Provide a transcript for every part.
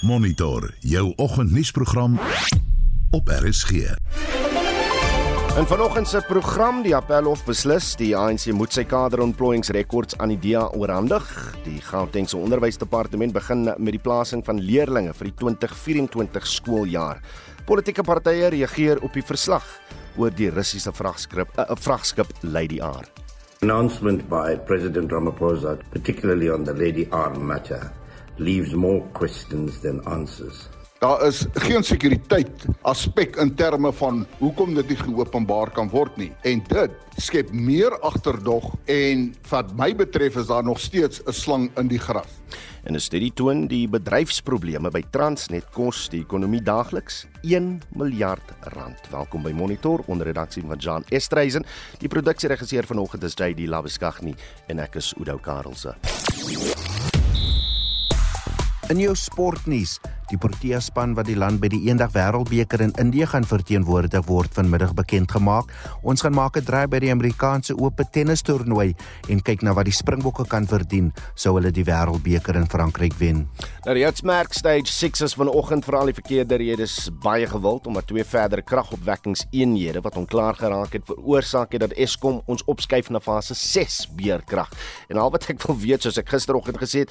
Monitor jou oggendnuusprogram op RSG. En vanoggend se program die Appelhof beslis die ANC moet sy kaderontplooiingsrekords aan die DA oorhandig. Die Gautengse Onderwysdepartement begin met die plasing van leerders vir die 2024 skooljaar. Politieke partye reageer op die verslag oor die Russiese vragskip 'n uh, vragskip Lady R. Announcement by President Ramaphosa, particularly on the Lady R matter, leaves more questions than answers. Daar is geen sekuriteit aspek in terme van hoekom dit nie geopenbaar kan word nie en dit skep meer agterdog en wat my betref is daar nog steeds 'n slang in die gras. En 'n studie toon die bedryfsprobleme by Transnet kos die ekonomie daagliks 1 miljard rand. Welkom by Monitor onder redaksie van Jan Estreisen. Die produksieregisseur vanoggend is JD Labeskagni en ek is Udo Karlse. In jou sportnuus, die Protea span wat die land by die eendag wêreldbeker in Indië gaan verteenwoordig word vanmiddag bekend gemaak. Ons gaan maak 'n draai by die Amerikaanse Ope tennistoernooi en kyk na wat die Springbokke kan verdien sou hulle die wêreldbeker in Frankryk wen. Nou die Hertzmerk Stage 6 is vanoggend vir al die verkeerde redes baie gewild omdat twee verdere kragopwekkingseenhede wat onklaar geraak het veroorsaak het dat Eskom ons opskuif na fase 6 beerkrag. En al wat ek wil weet soos ek gisteroggend gesê het,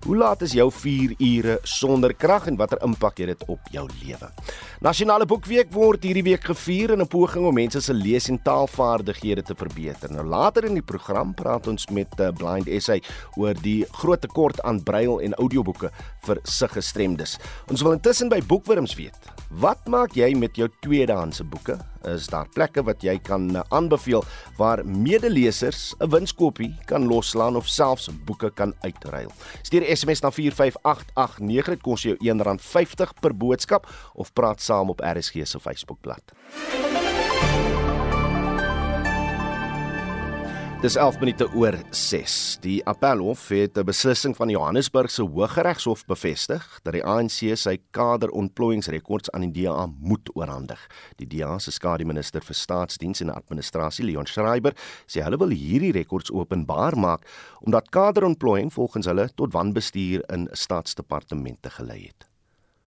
Hoe laat is jou 4 ure sonder krag en watter impak het dit op jou lewe? Nasionale Boekweek word hierdie week gevier in 'n poging om mense se lees- en taalvaardighede te verbeter. Nou later in die program praat ons met uh, Blind SA oor die groot tekort aan brail en audioboeke vir siggestremdes. Ons wil intussen by Boekwurms weet. Wat maak jy met jou tweedehandse boeke? Is daar plekke wat jy kan uh, aanbeveel waar medelesers 'n winskoopie kan loslaan of selfs boeke kan uitruil? Stuur SMS na 45889 dit kos jou R1.50 per boodskap of praat saam op RSG se Facebookblad. Dis 11 minute oor 6. Die Appelhof het 'n beslissing van Johannesburg se Hooggeregshof bevestig dat die ANC sy kaderontplooiingsrekords aan die DA moet oorhandig. Die DA se skademinister vir staatsdiens en administrasie, Leon Schreiber, sê hulle wil hierdie rekords openbaar maak omdat kaderontplooiing volgens hulle tot wanbestuur in staatsdepartemente gelei het.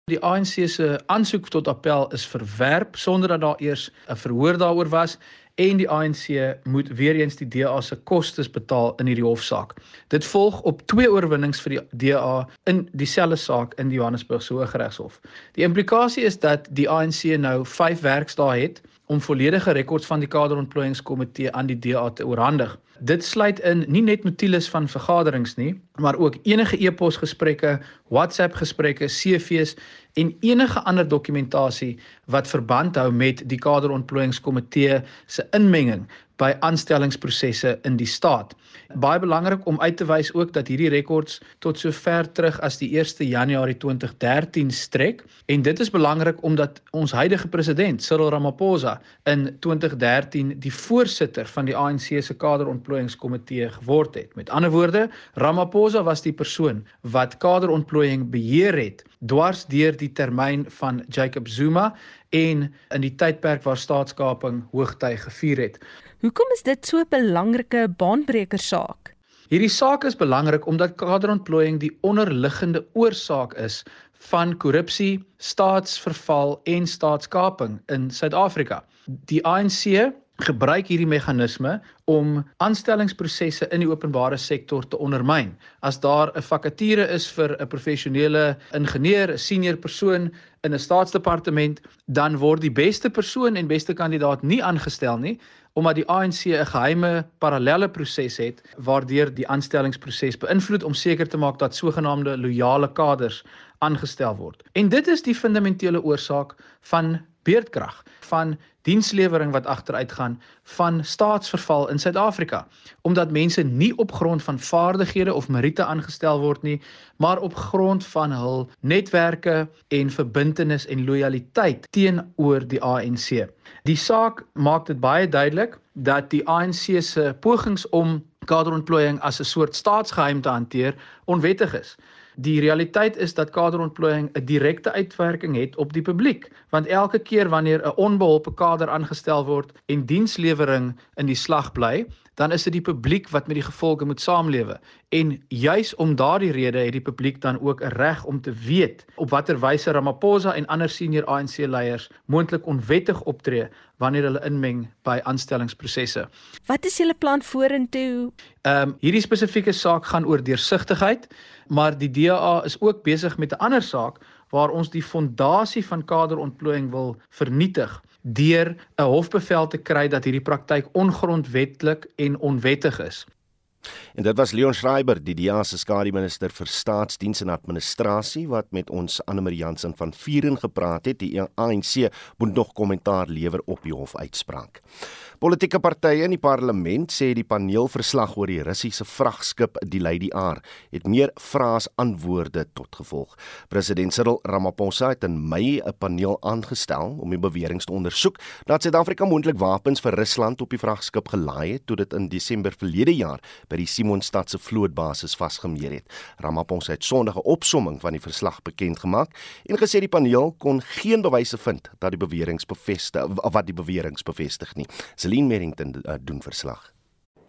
Die ANC se aansoek tot appel is verwerp sonder dat daar eers 'n verhoor daaroor was en die ANC moet weer eens die DA se kostes betaal in hierdie hofsaak. Dit volg op twee oorwinnings vir die DA in dieselfde saak in die Johannesburgse Hooggeregshof. Die implikasie is dat die ANC nou 5 werksdae het om volledige rekords van die kaderontplooiingskomitee aan die DA te oorhandig. Dit sluit in nie net notules van vergaderings nie, maar ook enige e-pos gesprekke, WhatsApp gesprekke, CV's en enige ander dokumentasie wat verband hou met die kaderontplooiingskomitee se inmenging by aanstellingsprosesse in die staat. Baie belangrik om uit te wys ook dat hierdie rekords tot so ver terug as die 1 Januarie 2013 strek en dit is belangrik omdat ons huidige president Cyril Ramaphosa in 2013 die voorsitter van die ANC se kaderontplooiingskomitee geword het. Met ander woorde, Ramaphosa was die persoon wat kaderontplooiing beheer het dwars deur die termyn van Jacob Zuma en in die tydperk waar staatskaping hoogtyd gevier het. Hoekom is dit so 'n belangrike baanbreker saak? Hierdie saak is belangrik omdat kaderontplooiing die onderliggende oorsaak is van korrupsie, staatsverval en staatskaping in Suid-Afrika. Die ANC gebruik hierdie meganisme om aanstellingsprosesse in die openbare sektor te ondermyn. As daar 'n vakature is vir 'n professionele ingenieur, 'n senior persoon in 'n staatsdepartement, dan word die beste persoon en beste kandidaat nie aangestel nie omdat die ANC 'n geheime parallelle proses het waardeur die aanstellingsproses beïnvloed om seker te maak dat sogenaamde loyale kaders aangestel word. En dit is die fundamentele oorsaak van beerdkrag van dienslewering wat agteruit gaan van staatsverval in Suid-Afrika omdat mense nie op grond van vaardighede of meriete aangestel word nie maar op grond van hul netwerke en verbintenis en lojaliteit teenoor die ANC. Die saak maak dit baie duidelik dat die ANC se pogings om kaderontplooiing as 'n soort staatsgeheim te hanteer onwettig is. Die realiteit is dat kaderontplooiing 'n direkte uitwerking het op die publiek, want elke keer wanneer 'n onbeholpe kader aangestel word en dienslewering in die slag bly, dan is dit die publiek wat met die gevolge moet saamlewe. En juis om daardie rede het die publiek dan ook 'n reg om te weet op watter wyse Ramaphosa en ander senior ANC-leiers moontlik onwettig optree wanneer hulle inmeng by aanstellingsprosesse. Wat is julle plan vorentoe? Ehm um, hierdie spesifieke saak gaan oor deursigtigheid, maar die DA is ook besig met 'n ander saak waar ons die fondasie van kaderontplooiing wil vernietig deur 'n hofbevel te kry dat hierdie praktyk ongrondwetlik en onwettig is. En dit was Leon Schreiber, die DEA se skademinister vir staatsdiens en administrasie wat met ons Anne Marie Jansen van Vuren gepraat het. Die ANC moet nog kommentaar lewer op die hofuitspraak. Politieke partye in die parlement sê die paneelverslag oor die Russiese vragskip die Lady R het meer vrae as antwoorde tot gevolg. President Cyril Ramaphosa het in Mei 'n paneel aangestel om die beweringe te ondersoek dat Suid-Afrika moontlik wapens vir Rusland op die vragskip gelaai het toe dit in Desember verlede jaar by die Simonstad se vlootbasis vasgemeer het. Ramaphosa het Sondag 'n opsomming van die verslag bekend gemaak en gesê die paneel kon geen bewyse vind dat die beweringe bevestig wat die beweringe bevestig nie. Celine Merrington uh, doen verslag.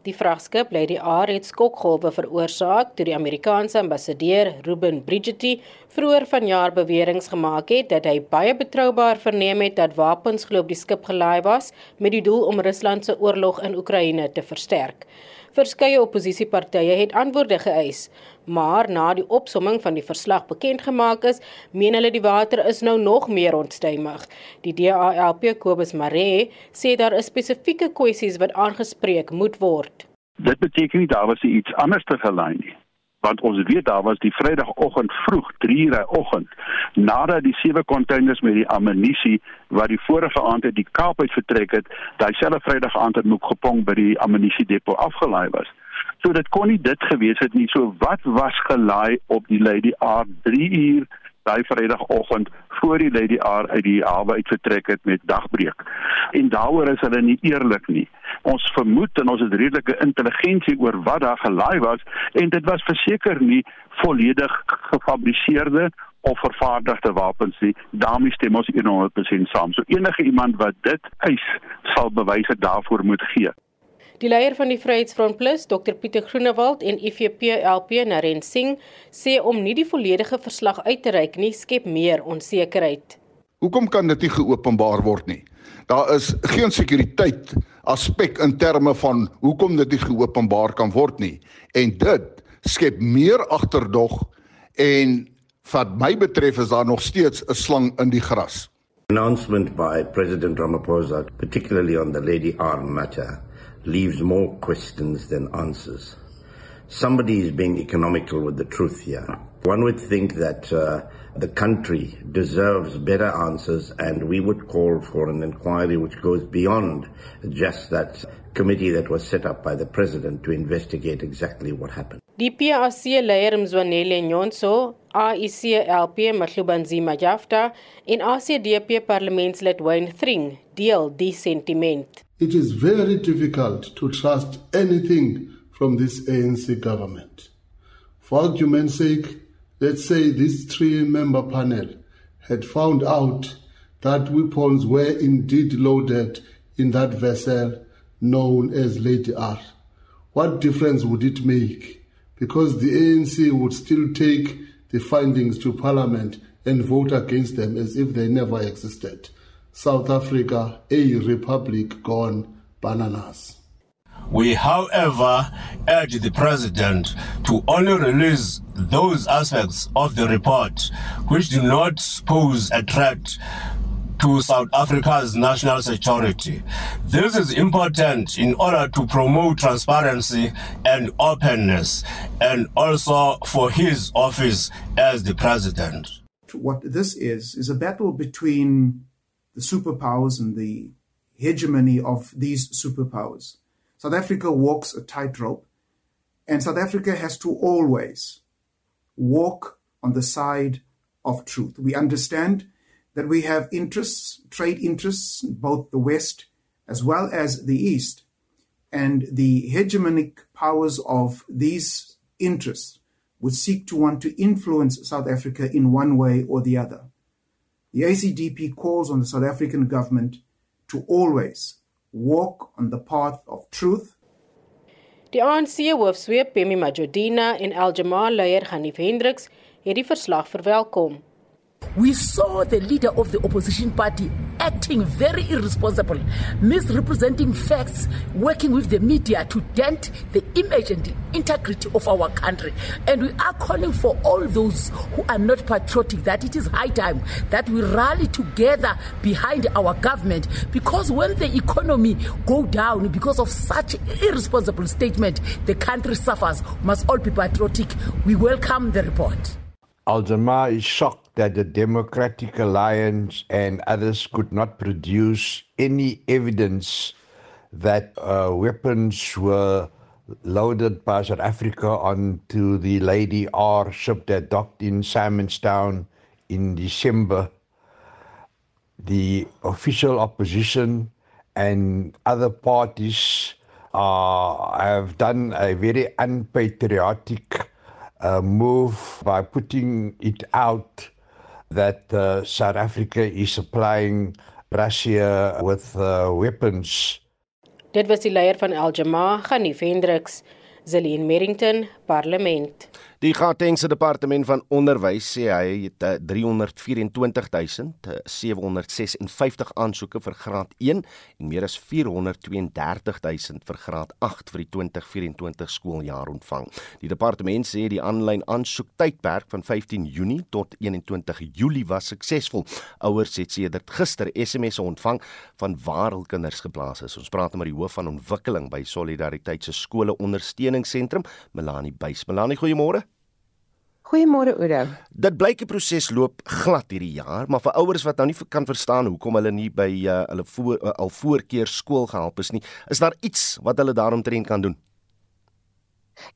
Die vragskip Lady R het skokgolwe veroorsaak toe die Amerikaanse ambassadeur Ruben Bridgetti vroeër vanjaar beweringe gemaak het dat hy baie betroubaar verneem het dat wapens glo op die skip gelaai was met die doel om Rusland se oorlog in Oekraïne te versterk. Verskeie oppositiepartye het antwoorde geëis, maar na die opsomming van die verslag bekend gemaak is, meen hulle die water is nou nog meer ontstuimig. Die DALP Kobus Mare sê daar is spesifieke kwessies wat aangespreek moet word. Dit beteken nie daar was iets anders te gelei nie want ons weet daar was die Vrydagoggend vroeg 3:00 oggend nadat die sewe containers met die ammunisie wat die vorige aand uit die Kaap uit vertrek het, daai selfde Vrydag aand het Moekgepong by die ammunisiedepo afgelaai was. So dit kon nie dit gewees het nie. So wat was gelaai op die Lady R 3 uur daai Vrydagoggend voor die Lady R uit die hawe uit vertrek het met dagbreek. En daaroor is hulle nie eerlik nie. Ons vermoed en ons het redelike intelligensie oor wat daar gelaai was en dit was verseker nie volledig gefabriseerde of vervaardigde wapens nie. daarmee stem ons 100% saam. So enige iemand wat dit eis, sal bewyse daarvoor moet gee. Die leier van die Vryheidsfront Plus, Dr Pieter Groenewald en IFP-LP Naren Singh, sê om nie die volledige verslag uit te reik nie, skep meer onsekerheid. Hoekom kan dit nie geopenbaar word nie? Daar is geen sekuriteit aspek in terme van hoekom dit nie geopenbaar kan word nie. En dit skep meer agterdog en wat my betref is daar nog steeds 'n slang in die gras. Announcement by President Ramaphosa, particularly on the Lady R matter, leaves more questions than answers. Somebody is being economical with the truth here. One would think that uh, the country deserves better answers, and we would call for an inquiry which goes beyond just that committee that was set up by the president to investigate exactly what happened. Die PAC leier Mzwanele Nyonso, AIC LP Mahlubanzima Jafta en ACDP parlementslid Wayne Thring deel die sentiment. It is very difficult to trust anything from this ANC government. For argument's sake, let's say this three member panel had found out that weapons were indeed loaded in that vessel known as Lady R. What difference would it make? Because the ANC would still take the findings to Parliament and vote against them as if they never existed. South Africa, a republic gone bananas. We, however, urge the President to only release those aspects of the report which do not pose a threat to South Africa's national security. This is important in order to promote transparency and openness, and also for his office as the President. What this is, is a battle between the superpowers and the hegemony of these superpowers. South Africa walks a tightrope, and South Africa has to always walk on the side of truth. We understand that we have interests, trade interests, both the West as well as the East, and the hegemonic powers of these interests would seek to want to influence South Africa in one way or the other. The ACDP calls on the South African government to always walk on the path of truth Die ANC hoofsweep Pemi Majodina en Aljamal leier Ganif Hendriks het die verslag verwelkom. We saw the leader of the opposition party acting very irresponsible, misrepresenting facts, working with the media to dent the image and the integrity of our country. And we are calling for all those who are not patriotic that it is high time that we rally together behind our government because when the economy go down because of such irresponsible statement, the country suffers. Must all be patriotic. We welcome the report. Al Jamaa is shocked that the Democratic Alliance and others could not produce any evidence that uh, weapons were loaded by South Africa onto the Lady R ship that docked in Simonstown in December. The official opposition and other parties uh, have done a very unpatriotic uh, move by putting it out that uh, South Africa is supplying Russia with uh, weapons. Dit was die leier van Al Jamaa, Ganif Hendriks, Zelin Merrington, Parlement. Die Gautengse departement van onderwys sê hy het 324756 aansoeke vir graad 1 en meer as 432000 vir graad 8 vir die 2024 skooljaar ontvang. Die departement sê die aanlyn aansoektydperk van 15 Junie tot 21 Julie was suksesvol. Ouers het sedert gister SMS'e ontvang van waar hul kinders geplaas is. Ons praat met die hoof van ontwikkeling by Solidariteit se skole ondersteuningsentrum, Melanie Buys. Melanie, goeiemôre. Goeiemôre Oudo. Dit blyk die proses loop glad hierdie jaar, maar vir ouers wat nou nie kan verstaan hoekom hulle nie by uh, hulle voor uh, al voorkeer skool gehelp is nie, is daar iets wat hulle daaromtrent kan doen?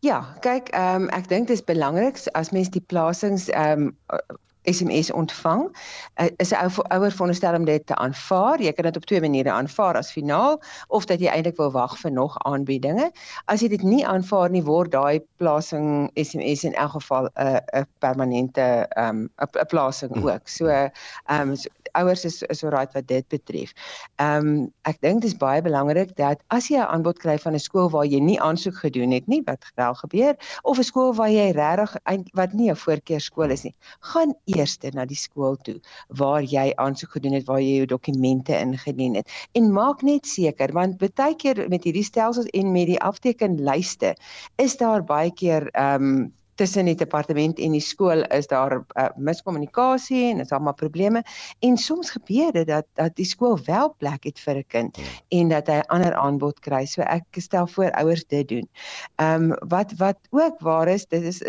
Ja, kyk, ehm um, ek dink dit is belangrik as mens die plasings ehm um, SMS ontvang. Uh, is 'n ou ouer veronderstel om dit te aanvaar. Jy kan dit op twee maniere aanvaar as finaal of dat jy eintlik wil wag vir nog aanbiedinge. As jy dit nie aanvaar nie, word daai plasing SMS in elk geval 'n uh, 'n permanente ehm um, 'n plasing hm. ook. So ehm um, so, ouers is is alright wat dit betref. Ehm um, ek dink dit is baie belangrik dat as jy 'n aanbod kry van 'n skool waar jy nie aansoek gedoen het nie, wat wel gebeur, of 'n skool waar jy regtig wat nie 'n voorkeurskool is nie, gaan eers na die skool toe waar jy aansoek gedoen het, waar jy jou dokumente ingedien het. En maak net seker want baie keer met hierdie stelsels en met die aftekenlyste is daar baie keer ehm um, tussen die departement en die skool is daar uh, miskommunikasie en is daar maar probleme en soms gebeur dit dat dat die skool wel plek het vir 'n kind hmm. en dat hy 'n ander aanbod kry. So ek stel voor ouers dit doen. Ehm um, wat wat ook waar is, dit is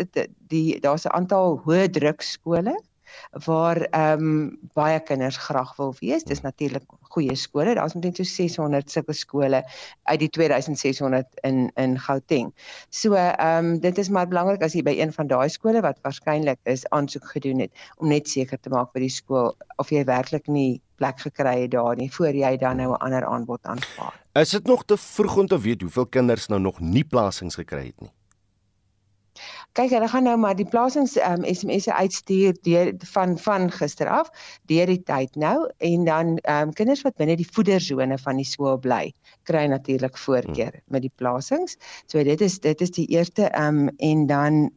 die daar's 'n aantal hoë druk skole waar ehm um, baie kinders graag wil wees. Dis natuurlik goeie skole. Daar's omtrent so 600 sulke skole uit die 2600 in in Gauteng. So ehm um, dit is maar belangrik as jy by een van daai skole wat waarskynlik is aansoek gedoen het om net seker te maak by die skool of jy werklik nie plek gekry het daar nie voor jy dan nou 'n ander aanbod aanvaar. Is dit nog te vroeg om te weet hoeveel kinders nou nog nie plasings gekry het nie? Kyk, hulle gaan nou maar die plasings um, ehm, SMS'e uitstuur deur van van gister af deur die tyd nou en dan um, kinders wat binne die voedersone van die skool bly, kry natuurlik voorkeur hmm. met die plasings. So dit is dit is die eerste um, en dan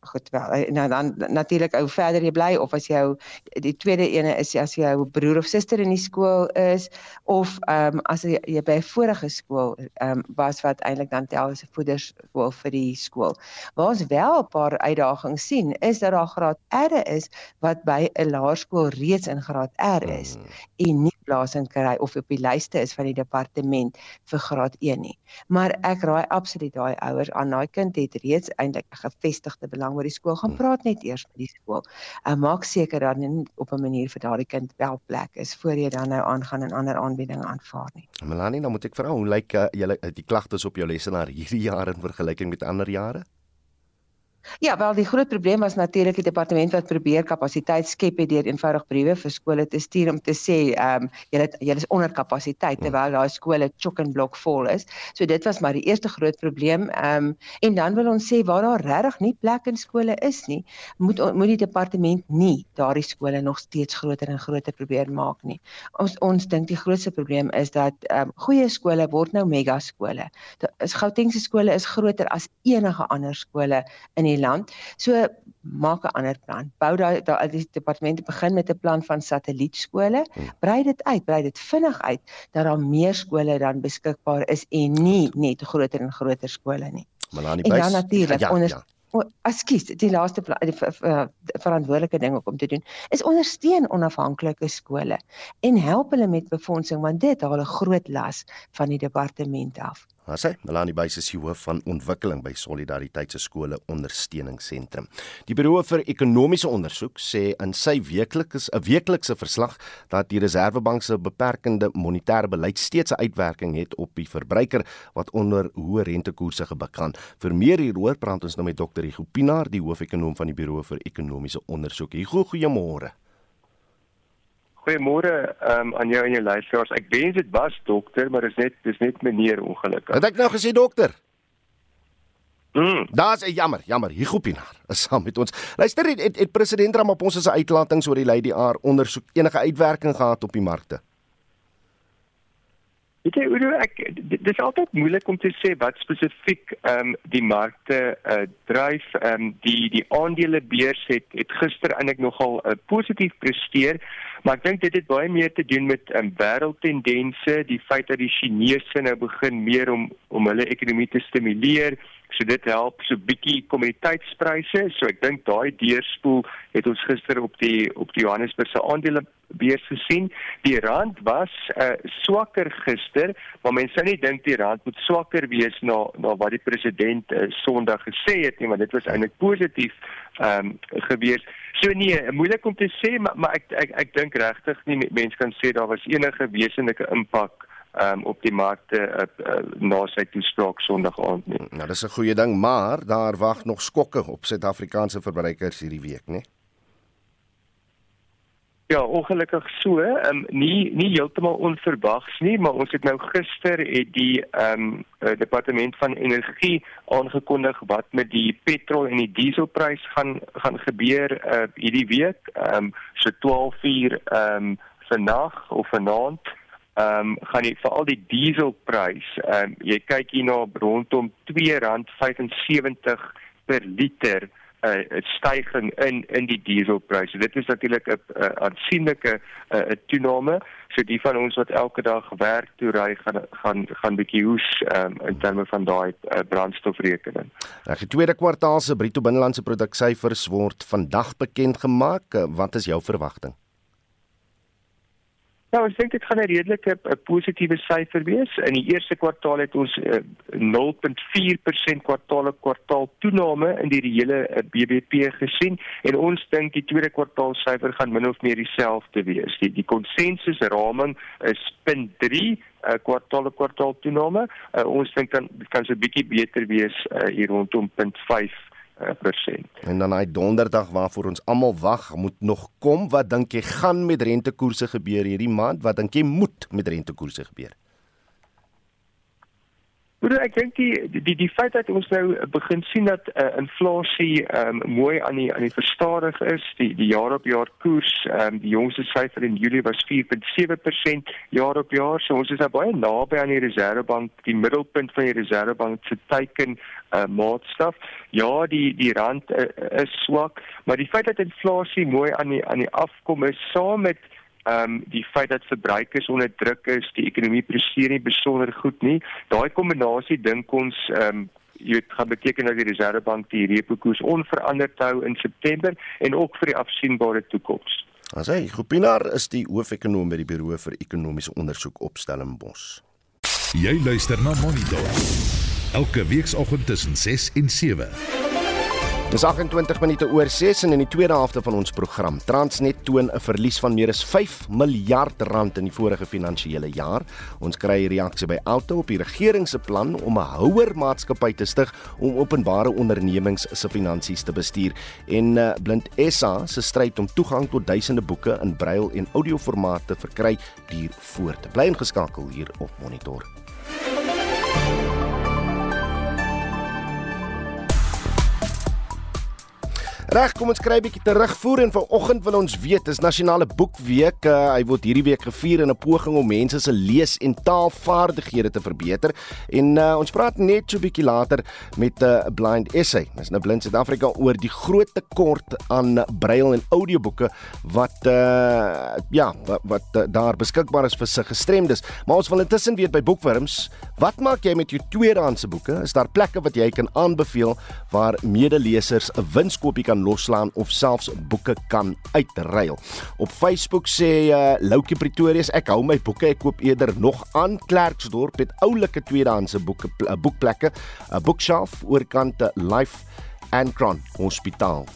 goed wel eh, nou dan natuurlik ou verder jy bly of as jou die tweede ene is as jou broer of suster in die skool is of ehm um, as jy, jy by 'n vorige skool ehm um, was wat eintlik dan tel as 'n voederskool vir die skool. Waar ons wel 'n paar uitdagings sien is dat daar graad R is wat by 'n laerskool reeds in graad R is mm. en nie plasing kry of op die lyste is van die departement vir graad 1 nie. Maar ek raai absoluut daai ouers aan daai kind het reeds eintlik 'n gevestigde belang by die skool gaan hmm. praat net eers met die skool. En maak seker dat dit op 'n manier vir daardie kind wel plek is voor jy dan nou aangaan en ander aanbiedinge aanvaar nie. Melanie, nou moet ek vra hoe lyk uh, julle uh, die klagtes op jou lesenaar hierdie jaar in vergelyking met ander jare? Ja, wel die groot probleem was natuurlik die departement wat probeer kapasiteit skep het deur eenvoudig briewe vir skole te stuur om te sê, ehm um, julle julle is onder kapasiteit terwyl daai skole chock and block vol is. So dit was maar die eerste groot probleem. Ehm um, en dan wil ons sê waar daar regtig nie plek in skole is nie, moet moet die departement nie daardie skole nog steeds groter en groter probeer maak nie. Ons ons dink die grootste probleem is dat ehm um, goeie skole word nou mega skole. Gauteng se skole is groter as enige ander skole in die land. So maak 'n ander plan. Bou daai daai die departemente begin met 'n plan van satellietskole. Hmm. Brei dit uit, brei dit vinnig uit dat daar meer skole dan beskikbaar is en nie net groter en groter skole nie. Melanie Buys. Ja natuurlik ja, onder ja. Ekskuus, die laaste die verantwoordelike ding om te doen is ondersteun onafhanklike skole en help hulle met befondsing want dit haal 'n groot las van die departement af. Maar sê, Melanie Buys is die hoof van ontwikkeling by Solidariteit se skole ondersteuningsentrum. Die Buro vir Ekonomiese Onderzoek sê in sy weekliks 'n weeklikse verslag dat die Reserwebank se beperkende monetêre beleid steeds 'n uitwerking het op die verbruiker wat onder hoë rentekoerse gebuk gaan. Vir meer hieroor praat ons nou met Dr. Hugo Pinaar, die hoofekonoom van die Buro vir Ekonomiese Onderzoek. Hugo, goeiemôre. Goeiemôre um, aan jou en jou luisteraars. Ek wens dit was dokter, maar dit is net dis net meneer ongelukkig. Het ek nou gesê dokter? Mm. Daar's jammer, jammer. Hugo Pinaar is saam met ons. Luister, het, het, het president Ramaphosa se uitlatings oor die Lady R ondersoek enige uitwerking gehad op die markte? Weet jy, Udo, ek dit is altyd moeilik om te sê wat spesifiek ehm um, die markte uh, dryf. Ehm um, die die aandelebeurs het het gister eintlik nogal uh, positief presteer, maar ek dink dit het baie meer te doen met ehm um, wêreldtendense, die feit dat die Chinese nou begin meer om om hulle ekonomie te stimuleer. So dit help so bietjie kommoditeitspryse. So ek dink daai deurspoel het ons gister op die op die Johannesburg se aandele beurs gesien. Die rand was uh, swakker gister, maar mense sou nie dink die rand moet swakker wees na na wat die president uh, Sondag gesê het nie, want dit was eintlik positief ehm um, gewees. So nee, moeilik om te sê, maar, maar ek ek ek dink regtig nie mense kan sê daar was enige wesenlike impak um, op die markte uh, uh, na sy toespraak Sondag aand nie. Nou dis 'n goeie ding, maar daar wag nog skokke op Suid-Afrikaanse verbruikers hierdie week, né? Ja, ongelukkig so, um, nie nie heeltemal onverwags nie, maar ons het nou gister het die ehm um, departement van energie aangekondig wat met die petrol en die dieselprys gaan gaan gebeur uh, hierdie week, ehm um, so 12 uur ehm um, vannag of vanaand. Ehm um, gaan jy veral die dieselprys, ehm um, jy kyk hier na rondom R2.75 per liter 'n uh, stygings in in die dieselpryse. Dit is natuurlik 'n aansienlike 'n toename. So die van ons wat elke dag werk toe ry gaan gaan gaan bietjie hoes um, in terme van daai uh, brandstofrekening. Nou, die tweede kwartaal se bruto binnelandse produksiesyfers word vandag bekend gemaak. Wat is jou verwagting? Ja, ek dink dit gaan 'n redelike 'n positiewe syfer wees. In die eerste kwartaal het ons uh, 0.4% kwartaal op kwartaal toename in die reële uh, BBP gesien en ons dink die tweede kwartaal syfer gaan min of meer dieselfde wees. Die die konsensus raming is 0.3 'n uh, kwartaal kwartaal toename. Uh, ons dink dan kan so 'n bietjie beter wees uh, hier rondom 0.5 persent. En dan hy donderdag waarvoor ons almal wag, moet nog kom. Wat dink jy gaan met rentekoerse gebeur hierdie maand? Wat dink jy moet met rentekoerse gebeur? Hoe ek dink die die die feit dat ons nou begin sien dat uh, inflasie um, mooi aan die aan die verstadig is, die die jaar op jaar koers, um, die jongste syfer in Julie was 4.7% jaar op jaar. So ons is nou baie naby aan die Reservebank, die middelpunt van die Reservebank se teiken uh, maatstaf. Ja, die die rand uh, is swak, maar die feit dat inflasie mooi aan die aan die afkom is saam met ehm um, die feit dat verbruikers onder druk is, die ekonomie presteer nie besonder goed nie. Daai kombinasie dink ons ehm um, jy weet gaan beteken dat die Reservebank die repo koers onveranderd hou in September en ook vir die afsienbare toekoms. As hy Groepinar is die hoofekonoom by die Buro vir Ekonomiese Onderzoek op Stellenbosch. Jy luister na Monitor. Elke weekoggend tussen 6 en 7. Dis 28 minute oor 6 en in die tweede helfte van ons program. Transnet toon 'n verlies van meer as 5 miljard rand in die vorige finansiële jaar. Ons kry reaksie by Alto op die regering se plan om 'n houer maatskappy te stig om openbare ondernemings se finansies te bestuur. En uh, Blind SA se stryd om toegang tot duisende boeke in brail en audioformaat te verkry duur voort. Bly ingeskakel hier op Monitor. Reg, kom ons kry 'n bietjie terugvoer en vanoggend wil ons weet, dis nasionale boekweek. Uh, hy word hierdie week gevier in 'n poging om mense se lees- en taalvaardighede te verbeter. En uh, ons praat net so 'n bietjie later met 'n uh, blind essay. Dis nou blind Suid-Afrika oor die groot tekort aan braille en audioboeke wat uh ja, wat, wat uh, daar beskikbaar is vir se gestremdes. Maar ons wil intussen weet by Boekwurms, wat maak jy met jou tweedehandse boeke? Is daar plekke wat jy kan aanbeveel waar medelesers 'n winskoopie kan loslaan of selfs boeke kan uitruil. Op Facebook sê uh, Loukie Pretorius ek hou my boeke ek koop eerder nog aan Klerksdorp met oulike tweedehandse boeke boekplekke 'n bookshelf oorkant Life Ancron Hospitaal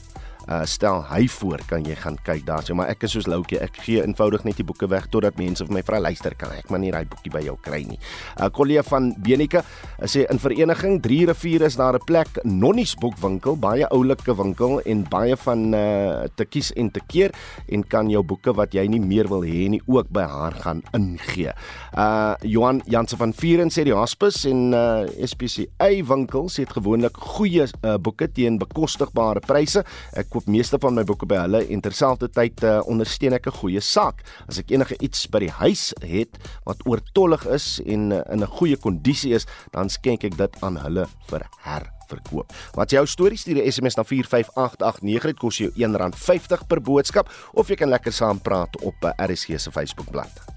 uh, stel hy voor kan jy gaan kyk daar. So maar ek is soos Loukie, ek gee eenvoudig net die boeke weg totdat mense vir my vra luister kan ek maar nie daai boekie by jou kry nie. 'n uh, Kollega van Benike uh, sê in vereniging 3 riviere is daar 'n plek Nonnies boekwinkel, baie oulike winkel en baie van uh, te kies en te keer en kan jou boeke wat jy nie meer wil hê nie ook by haar gaan ingee. Uh Johan Jansen van Vieren sê die Hospice en uh, SPCA winkels het gewoonlik goeie uh, boeke teen bekostigbare pryse. Ek koop meeste van my boeke by hulle en terselfdertyd uh, ondersteun ek 'n goeie saak. As ek enige iets by die huis het wat oortollig is en uh, in 'n goeie kondisie is, dan skenk ek dit aan hulle vir her verkoop. Wat jou storie stuur 'n SMS na 45889 dit kos jou R1.50 per boodskap of jy kan lekker saam praat op uh, RSG se Facebookblad.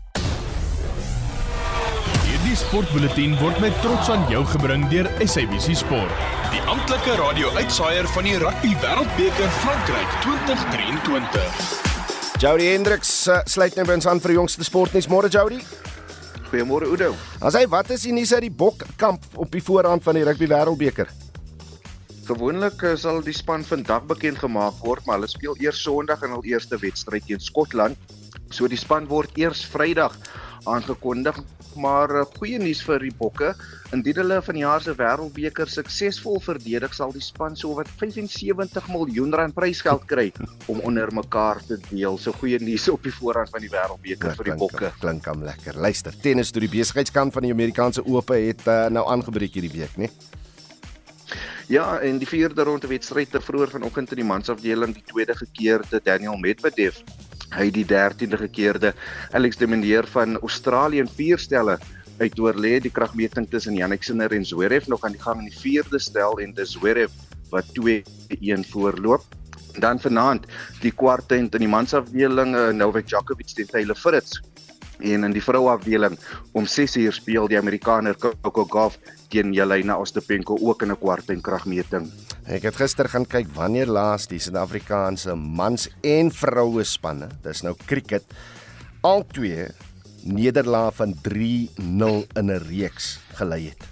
Sportbulletin word met trots aan jou gebring deur SABC Sport, die amptelike radio-uitsaaier van die Rugby Wêreldbeker Frankryk 2023. Jody Hendricks uh, sluit nou by ons aan vir die jongste sportnuus. Môre Jody. Goeiemôre Oudo. As hy wat is die nuus uit die bokkamp op die voorrand van die Rugby Wêreldbeker? Gewoonlik eh, sal die span vandag bekend gemaak word, maar hulle speel eers Sondag in hul eerste wedstryd teen Skotland. So die span word eers Vrydag aangekondig, maar uh, goeie nuus vir die Bokke. Indien hulle van die jaar se Wêreldbeker suksesvol verdedig, sal die span sowat 75 miljoen rand prysgeld kry om onder mekaar te deel. So goeie nuus op die voorrand van die Wêreldbeker vir die Bokke. Klink hom lekker. Luister, tennis toe die besigheidskant van die Amerikaanse Ope het uh, nou aangebreek hierdie week, né? Ja, en die vierde ronde wedstryd te vroeër vanoggend in die mansafdeling, die tweede gekeerde Daniel Medvedev hy die 13de gekeerde Alex de Minaur van Australië in vier stelle uit oorlê die kragmeting tussen Jannik Sinner en Zverev nog aan die gang in die vierde stel en dis Zverev wat 2-1 voorloop. Dan vanaand die kwart in die mansafdeling Novak Djokovic teen Taylor Fritz en in die vrouafdeling om 6uur speel die Amerikaner Coco Gauff teen Jelena Ostapenko ook in 'n kwart en kragmeting. Ek het gister gaan kyk wanneer laas die Suid-Afrikaanse mans en vroue spanne, dis nou cricket, al twee nederlae van 3-0 in 'n reeks gelei het.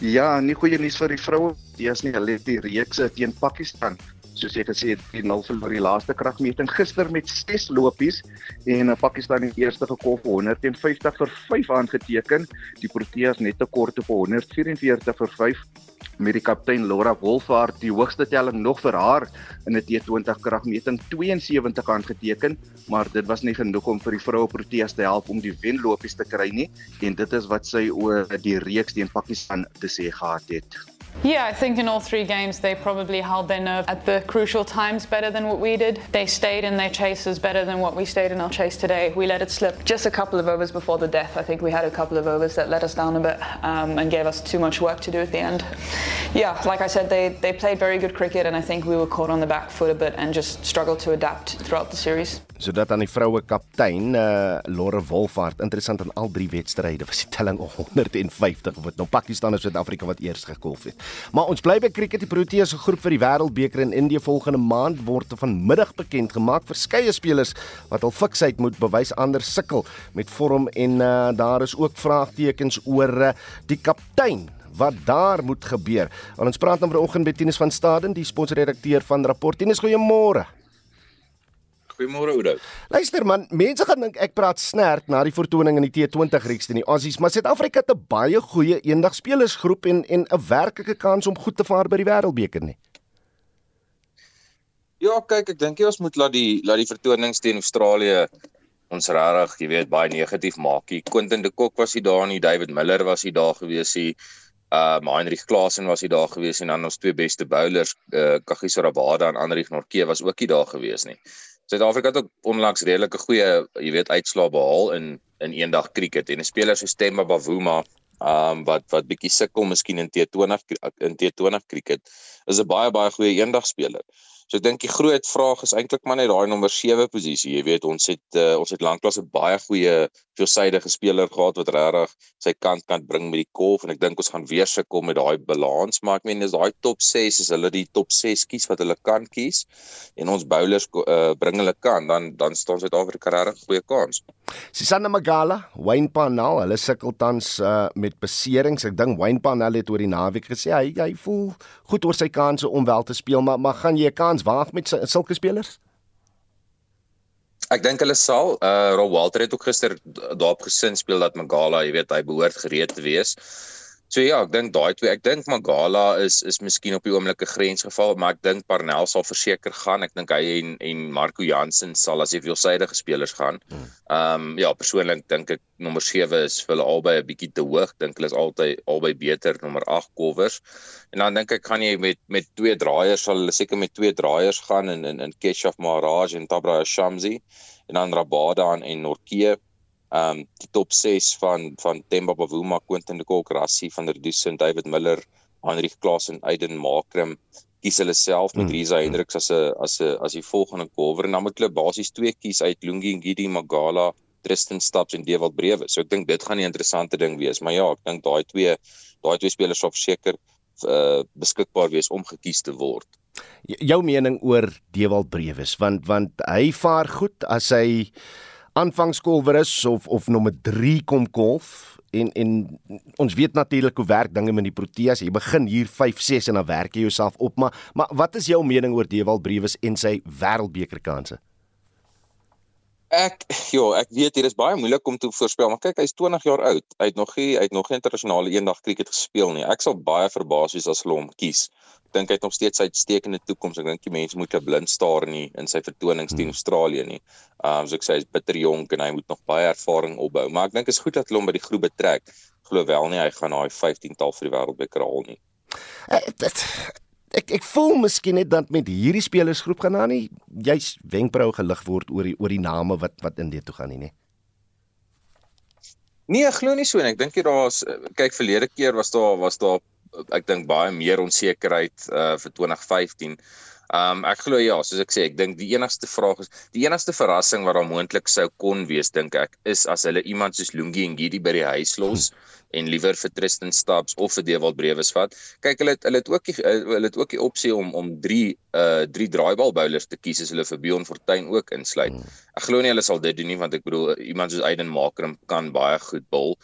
Ja, nie goeie nuus vir die vroue. Die is nie hulle die reeks teen Pakistan soos jy gesê het, 3-0 verloor die laaste kragmeting gister met 6 lopies en Pakistan het eerste gekol vir 150 vir 5 aangeteken. Die Proteas net te kort op 144 vir 5 met die kaptein Laura Wolfhard die hoogste telling nog vir haar in 'n T20 kragmeting 72 aangeteken, maar dit was nie genoeg om vir die vroue Proteas te help om die wenlopies te kry nie en dit is wat sy oor die reeks teen Pakistan te sê gehad het. Yeah, I think in all three games they probably held their nerve at the crucial times better than what we did. They stayed in their chases better than what we stayed in our chase today. We let it slip just a couple of overs before the death. I think we had a couple of overs that let us down a bit um, and gave us too much work to do at the end. Yeah, like I said, they, they played very good cricket and I think we were caught on the back foot a bit and just struggled to adapt throughout the series. sodat aan die vroue kaptein uh Lore Wolfhard interessant in al drie wedstryde was die telling 150 wat nou Pakistan en Suid-Afrika wat eers gekolf het. Maar ons bly by cricket die Proteas se groep vir die Wêreldbeker in Indië volgende maand word vanmiddag bekend gemaak. Verskeie spelers wat al fiksheid moet bewys ander sukkel met vorm en uh daar is ook vraagtekens oor uh, die kaptein wat daar moet gebeur. Want ons praat dan vanoggend met Tinus van Staden, die sportredakteur van Rapport. Tinus, goeiemôre. Goeiemôre Oudo. Luister man, mense gaan dink ek praat snert na die vertoning in die T20 reeks teen die Aussies, maar Suid-Afrika het 'n baie goeie eendagspelersgroep en en 'n werklike kans om goed te vaar by die Wêreldbeker nie. Ja, kyk, ek dink jy ons moet laat die laat die vertonings teen Australië ons regtig, jy weet, baie negatief maak. Quentin de Kock was hier daar nie, David Miller was hier daar gewees hier. Uh Heinrich Klaasen was hier daar gewees en dan ons twee beste bowlers, uh Kagiso Rabada en Anrich Norke was ook hier daar gewees nie. Suid-Afrika het ook onlangs redelike goeie, jy weet, uitslae behaal in in eendag cricket en 'n speler so Stemba Bavuma, um wat wat bietjie sukkel miskien in T20 in T20 cricket, is 'n baie baie goeie eendag speler. So ek dink die groot vraag is eintlik maar net daai nommer 7 posisie. Jy weet ons het uh, ons het lanklaas 'n baie goeie veelsidige speler gehad wat regtig sy kant kan bring met die kolf en ek dink ons gaan weer sukkel met daai balans, maar ek meen is daai top 6 is hulle die top 6 kies wat hulle kan kies en ons bowlers uh, bring hulle kan dan dan staan Suid-Afrika regtig goeie kans. Susanna Magala, Wayne Panal, hulle sukkel tans uh, met beserings. Ek dink Wayne Panal het oor die naweek gesê hy hy voel goed oor sy kanse om wel te speel, maar maar gaan jy 'n kans waag met sulke spelers? Ek dink hulle sal. Uh Rob Walter het ook gister daarop gesin speel dat Magala, jy weet, hy behoort gereed te wees. So ja, ek dink daai twee, ek dink Magala is is miskien op die oomblik 'n grensgeval, maar ek dink Parnell sal verseker gaan. Ek dink hy en en Marco Jansen sal as veelsidige spelers gaan. Hmm. Ehm um, ja, persoonlik dink ek nommer 7 is vir hulle albei 'n bietjie te hoog. Dink hulle is altyd albei beter nommer 8 covers. En dan dink ek gaan jy met met twee draaiers sal hulle seker met twee draaiers gaan in in in Keshav Maharaj en Tabra Shamsi en dan Rabada en Norke ehm um, die top 6 van van Themba Bavuma, Quentin de Kock, Rassie van der Dussen, David Miller, Heinrich Klaasen, Aiden Makram kies hulle self met mm. Riza Hendriks as 'n as 'n as die volgende cover en dan moet hulle basies twee kies uit Lungi Ngidi Magala, Tristan Staps en Dewald Brewe. So ek dink dit gaan 'n interessante ding wees, maar ja, ek dink daai twee daai twee spelers sal verseker uh, beskikbaar wees om gekies te word. Jou mening oor Dewald Brewe, want want hy vaar goed as hy aanvangskolwer is of of nommer 3 kom golf en en ons weet natuurlik hoe werk dinge met die Proteas. Jy begin hier 5 6 en dan werk jy jouself op, maar maar wat is jou mening oor Dewald Brewes en sy wêreldbeker kansse? Ek ja, ek weet hier is baie moeilik om te voorspel, maar kyk, hy's 20 jaar oud. Hy het nog nie hy het nog nie internasionale eendag cricket gespeel nie. Ek sal baie verbaas wees as hulle hom kies. Ek dink hy het nog steeds uitstekende toekoms. Ek dink die mense moet 'n blind staar nie in sy vertonings teen hmm. Australië nie. Um so ek sê hy's bitter jonk en hy moet nog baie ervaring opbou, maar ek dink is goed dat hulle hom by die groep betrek. Glo wel nie hy gaan daai 15-tal vir die wêreldbeker haal nie. Uh, dit ek ek voel miskien net dat met hierdie spelersgroep gaan nou nie jy's wenkbrau gelig word oor die oor die name wat wat in dit toe gaan nie nê. Nee, ek glo nie so en ek dink jy daar's kyk verlede keer was daar was daar ek dink baie meer onsekerheid uh vir 2015 Um ek glo ja, soos ek sê, ek dink die enigste vraag is die enigste verrassing wat daar moontlik sou kon wees dink ek is as hulle iemand soos Lungi en Gidi by die huis los hm. en liewer vir Tristan Stabs of vir Dewald Brewes vat. Kyk, hulle het hulle het ook die, hulle het ook die opsie om om 3 uh 3 draaibal bowlers te kies as hulle vir Bjorn Fortuin ook insluit. Hm. Ek glo nie hulle sal dit doen nie want ek bedoel iemand soos Aiden Makram kan baie goed bol.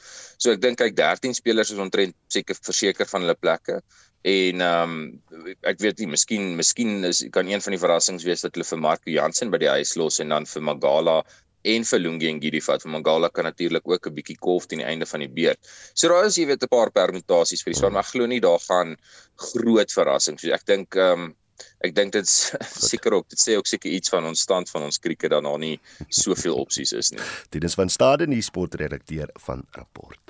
So ek dink kyk 13 spelers is ontrent seker verseker van hulle plekke. En ehm um, ek weet nie, miskien miskien is kan een van die verrassings wees dat hulle vir Marco Jansen by die huis los en dan vir Magala en vir Lungi en Gidi vat. Vir Magala kan natuurlik ook 'n bietjie kolf teen die einde van die beurt. So daar is jy weet 'n paar permutasies vir die span, maar glo nie daar gaan groot verrassings. So ek dink ehm um, ek dink dit seker ook dit sê ook seker iets van ons stand van ons krieke dat daar nie soveel opsies is nie. Dit is van Stade die sportredakteur van Rapport.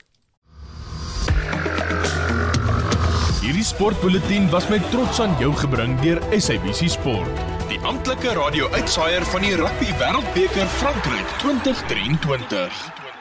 Hierdie sportbulletin was met trots aan jou gebring deur SABC Sport, die amptelike radio-uitsaier van die Rugby Wêreldbeker Frankryk 2023.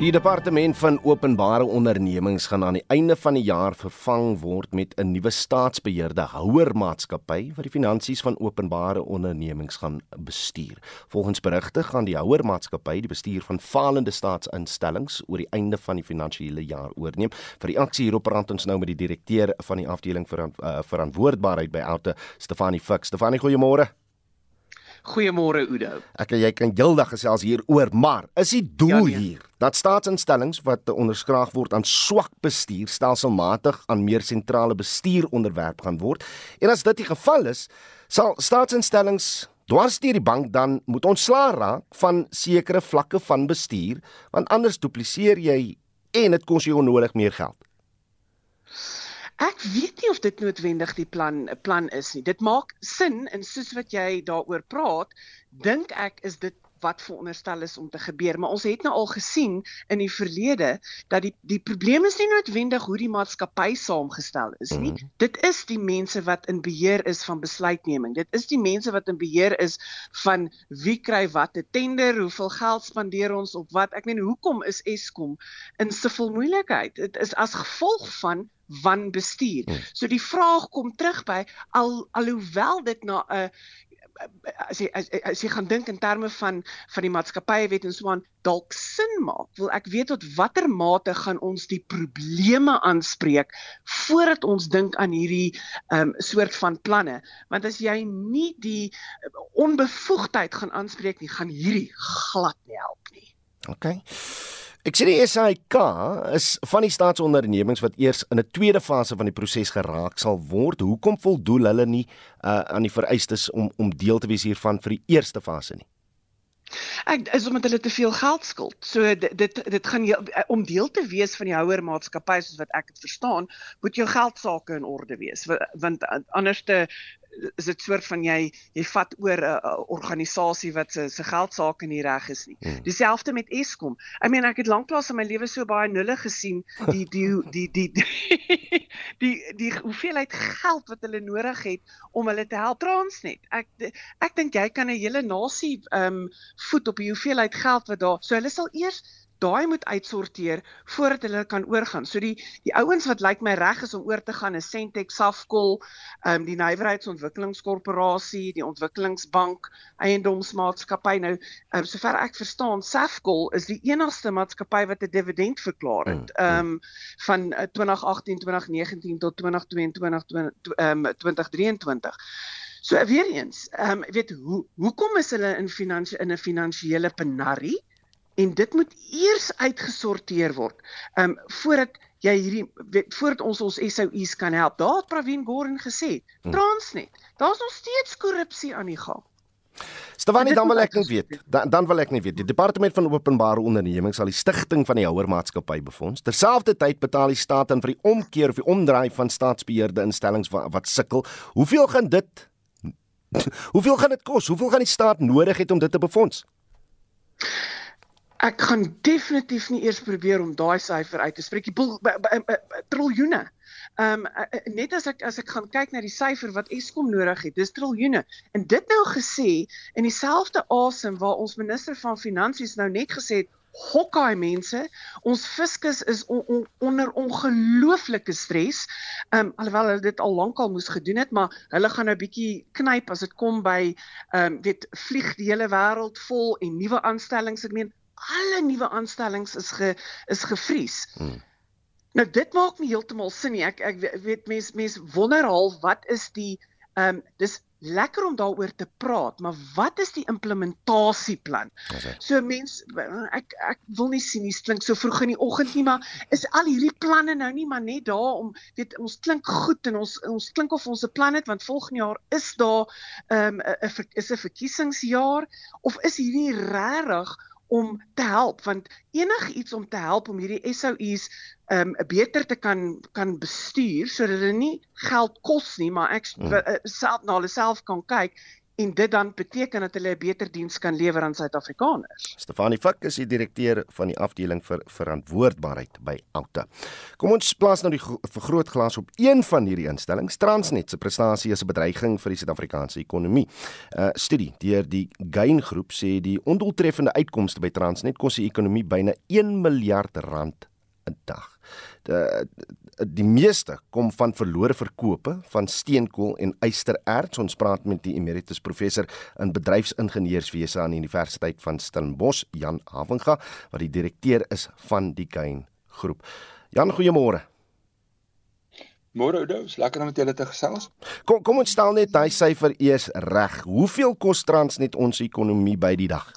Die departement van openbare ondernemings gaan aan die einde van die jaar vervang word met 'n nuwe staatsbeheerde houermaatskappy wat die finansies van openbare ondernemings gaan bestuur. Volgens berigte gaan die houermaatskappy die bestuur van falende staatsinstellings oor die einde van die finansiële jaar oorneem. Vir die aksie hierop praat ons nou met die direkteur van die afdeling vir uh, verantwoordbaarheid by Auto, Stefanie Fix. Stefanie, goeiemôre. Goeiemôre Udo. Ek en jy kan heeldag gesels hieroor, maar is die doel ja, nee. hier dat staatsinstellings wat onderskraag word aan swak bestuur stelselmatig aan meer sentrale bestuur onderwerp gaan word? En as dit die geval is, sal staatsinstellings dwarsteer die bank dan moet ontslaa raak van sekere vlakke van bestuur, want anders dupliseer jy en dit kos jou onnodig meer geld. Ek weet nie of dit noodwendig die plan plan is nie. Dit maak sin en soos wat jy daaroor praat, dink ek is dit wat veronderstel is om te gebeur, maar ons het nou al gesien in die verlede dat die die probleem is nie noodwendig hoe die maatskappy saamgestel is nie. Mm. Dit is die mense wat in beheer is van besluitneming. Dit is die mense wat in beheer is van wie kry wat 'n tender, hoeveel geld spandeer ons op wat. Ek meen, hoekom is Eskom in soveel moeilikheid? Dit is as gevolg van wanbestuur. Mm. So die vraag kom terug by al alhoewel dit na 'n as jy as, as jy gaan dink in terme van van die maatskappye wet en so aan dalk sin maak. Wil ek weet tot watter mate gaan ons die probleme aanspreek voordat ons dink aan hierdie um, soort van planne? Want as jy nie die onbevoegdheid gaan aanspreek nie, gaan hierdie glad nie help nie. OK. Ek sê die SAIK is van die staatsondernemings wat eers in 'n tweede fase van die proses geraak sal word. Hoekom voldoen hulle nie uh, aan die vereistes om om deel te wees hiervan vir die eerste fase nie? Ek is omdat hulle te veel geld skuld. So dit dit, dit gaan jy, om deel te wees van die houer maatskappy soos wat ek dit verstaan, moet jou geld sake in orde wees want anders te is dit soort van jy jy vat oor 'n uh, organisasie wat se se geld sake nie reg is nie. Hmm. Dieselfde met Eskom. I mean ek het lanklaas in my lewe so baie nulle gesien die die die die die die, die, die hoeveelheid geld wat hulle nodig het om hulle te help Transnet. Ek ek dink jy kan 'n hele nasie ehm um, voed op die hoeveelheid geld wat daar. So hulle sal eers daai moet uitsorteer voordat hulle kan oorgaan. So die die ouens wat lyk my reg is om oor te gaan is Sentex, Safcol, ehm um, die Nywerheidsontwikkelingskorporasie, die Ontwikkelingsbank, Eiendomsmaatskappy. Nou, ehm um, sover ek verstaan, Safcol is die enigste maatskappy wat 'n dividend verklaar het. Mm, mm. Ehm um, van 2018, uh, 2019 tot 2022 ehm um, 2023. So weer eens, ehm um, weet hoe hoekom is hulle in finansie in 'n finansiële penarie? En dit moet eers uitgesorteer word. Um, voordat jy hierdie voordat ons ons SOUs kan help. Daar het Pravin Gordhan gesê, hm. Transnet, daar's nog steeds korrupsie aan die gang. Stefanie dan wil ek net weet. Dan dan wil ek net weet. Die departement van openbare ondernemings sal die stigting van die houer maatskappy befonds. Terselfdertyd betaal die staat dan vir die omkeer of die omdraai van staatsbeheerde instellings wat, wat sukkel. Hoeveel gaan dit Hoeveel gaan dit kos? Hoeveel gaan die staat nodig het om dit te befonds? Ek gaan definitief nie eers probeer om daai syfer uit te spreek. Triljoene. Ehm um, net as ek as ek gaan kyk na die syfer wat Eskom nodig het, dis triljoene. En dit nou gesê in dieselfde asem waar ons minister van finansies nou net gesê het Hokkaai mense, ons fiskus is on, on, onder ongelooflike stres. Ehm um, alhoewel hulle dit al lankal moes gedoen het, maar hulle gaan nou bietjie knyp as dit kom by ehm um, weet vlieg die hele wêreld vol en nuwe aanstellings. Ek meen alle nuwe aanstellings is ge is gevries. Hmm. Nou dit maak nie heeltemal sin nie. Ek ek weet mense mense wonder al wat is die ehm um, dis lekker om daaroor te praat, maar wat is die implementasieplan? Okay. So mense ek ek wil nie sien nie klink so vroeg in die oggend nie, maar is al hierdie planne nou nie maar net daar om weet ons klink goed en ons ons klink of ons 'n plan het want volgende jaar is daar ehm um, 'n is 'n verkiesingsjaar of is hierdie regtig om te help want enigiets om te help om hierdie SOUs um beter te kan kan bestuur sodat hulle nie geld kos nie maar ek hmm. self na hulle self kan kyk en dit dan beteken dat hulle 'n beter diens kan lewer aan Suid-Afrikaners. Stefanie Fik is die direkteur van die afdeling vir verantwoordbaarheid by Outa. Kom ons plaas nou die vergrootglas op een van hierdie instellings. Transnet se prestasie is 'n bedreiging vir die Suid-Afrikaanse ekonomie. 'n uh, Studie deur die Gain Groep sê die ondoeltreffende uitkomste by Transnet kos die ekonomie byna 1 miljard rand 'n dag. Die, die meeste kom van verlore verkope van steenkool en ystererts. Ons praat met die emeritus professor in bedryfsingenieurswese aan die Universiteit van Stellenbosch, Jan Havenga, wat die direkteur is van die Gain groep. Jan, goeiemôre. Môre Oudo, is lekker om met julle te gesels. Kom kom ons stel net daai syfer eers reg. Hoeveel kos Transnet ons ekonomie by die dag?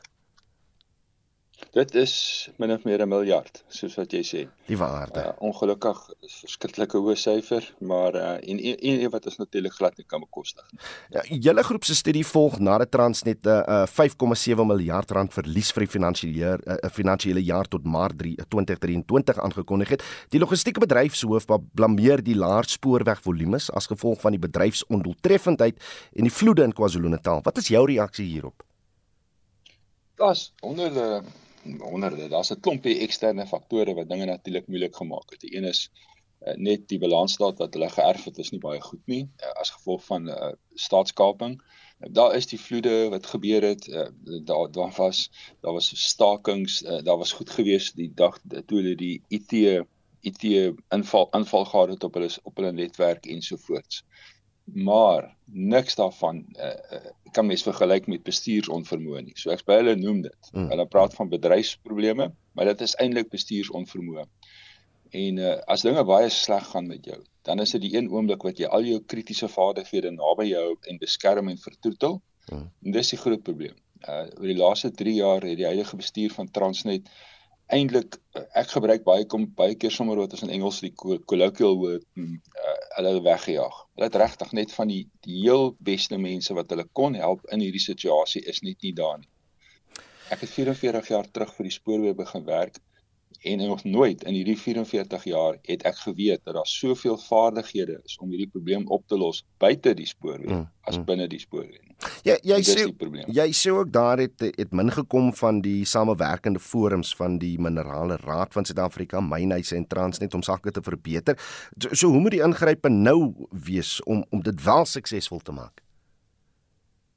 Dit is min of meer 'n miljard, soos wat jy sê. Die waarde. Uh, ongelukkig is verskriklike hoë syfer, maar uh, en en, en wat is natuurlik glad nie kan bekostig nie. Ja, julle groep se studie volg nadat Transnet 'n uh, 5,7 miljard rand verlies vir die finansiële uh, finansiële jaar tot Maart 3, 2023 aangekondig het. Die logistieke bedryfshoof blameer die laer spoorwegvolumes as gevolg van die bedryfsondoeltreffendheid en die vloede in KwaZulu-Natal. Wat is jou reaksie hierop? Das onder die honderde. Daar's 'n klompie eksterne faktore wat dinge natuurlik moeilik gemaak het. Die een is uh, net die balansstaat wat hulle geërf het is nie baie goed nie uh, as gevolg van uh, staatskaping. Uh, daar is die vloede wat gebeur het. Uh, daar daar was daar was stakings, uh, daar was goed geweest die dag toe hulle die IT IT inval inval gehad het op hulle op hulle netwerk ensovoorts maar niks daarvan uh, uh, kan mens vergelyk met bestuursonvermoë nie. So ek by hulle noem dit. Mm. Hulle praat van bedryfsprobleme, maar dit is eintlik bestuursonvermoë. En uh, as dinge baie sleg gaan met jou, dan is dit die een oomblik wat jy al jou kritiese vaardighede naby jou en beskerm en vertroetel. Mm. En dis die groot probleem. Uh oor die laaste 3 jaar het die huidige bestuur van Transnet eintlik ek gebruik baie kom baie keer sommer wat ons in Engels die colloquial word uh, hulle weggejaag. Hulle het regtig net van die die heel beste mense wat hulle kon help in hierdie situasie is net nie daar nie. Ek het 44 jaar terug vir die spoorweë begin werk en nog nooit in hierdie 44 jaar het ek geweet dat daar soveel vaardighede is om hierdie probleem op te los buite die spoorweë mm, as mm. binne die spoorweë. Ja, jy sê jy sê ook daar het het min gekom van die samewerkende forums van die Minerale Raad van Suid-Afrika, Mynhuise en Transnet om sake te verbeter. So, so hoe moet die ingrype nou wees om om dit wel suksesvol te maak?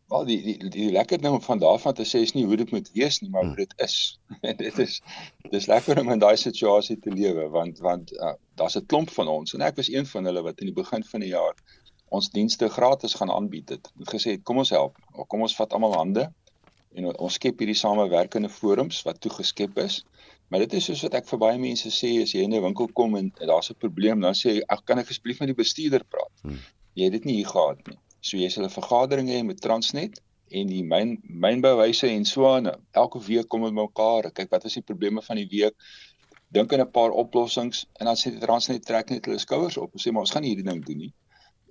Wel die die die lekker ding van daarvan te sê is nie hoe dit moet wees nie, maar hoe dit is. En dit is dis lekker om in daai situasie te lewe want want uh, daar's 'n klomp van ons en ek was een van hulle wat in die begin van die jaar ons dienste gratis gaan aanbied het. Het gesê kom ons help. Kom ons vat almal hande en ons skep hierdie samewerkende forums wat toegeskep is. Maar dit is soos wat ek vir baie mense sê as jy in 'n winkel kom en daar's 'n probleem, dan sê ek kan ek asseblief met die bestuurder praat. Hmm. Jy het dit nie hier gehad nie. So jy sal 'n vergadering hê met Transnet en die myn mynbouwyse en so aan. Elke week kom hulle mekaar. Kyk wat is die probleme van die week. Dink aan 'n paar oplossings en dan sê Transnet trek net hulle skouers op en sê maar ons gaan hierdie ding doen nie.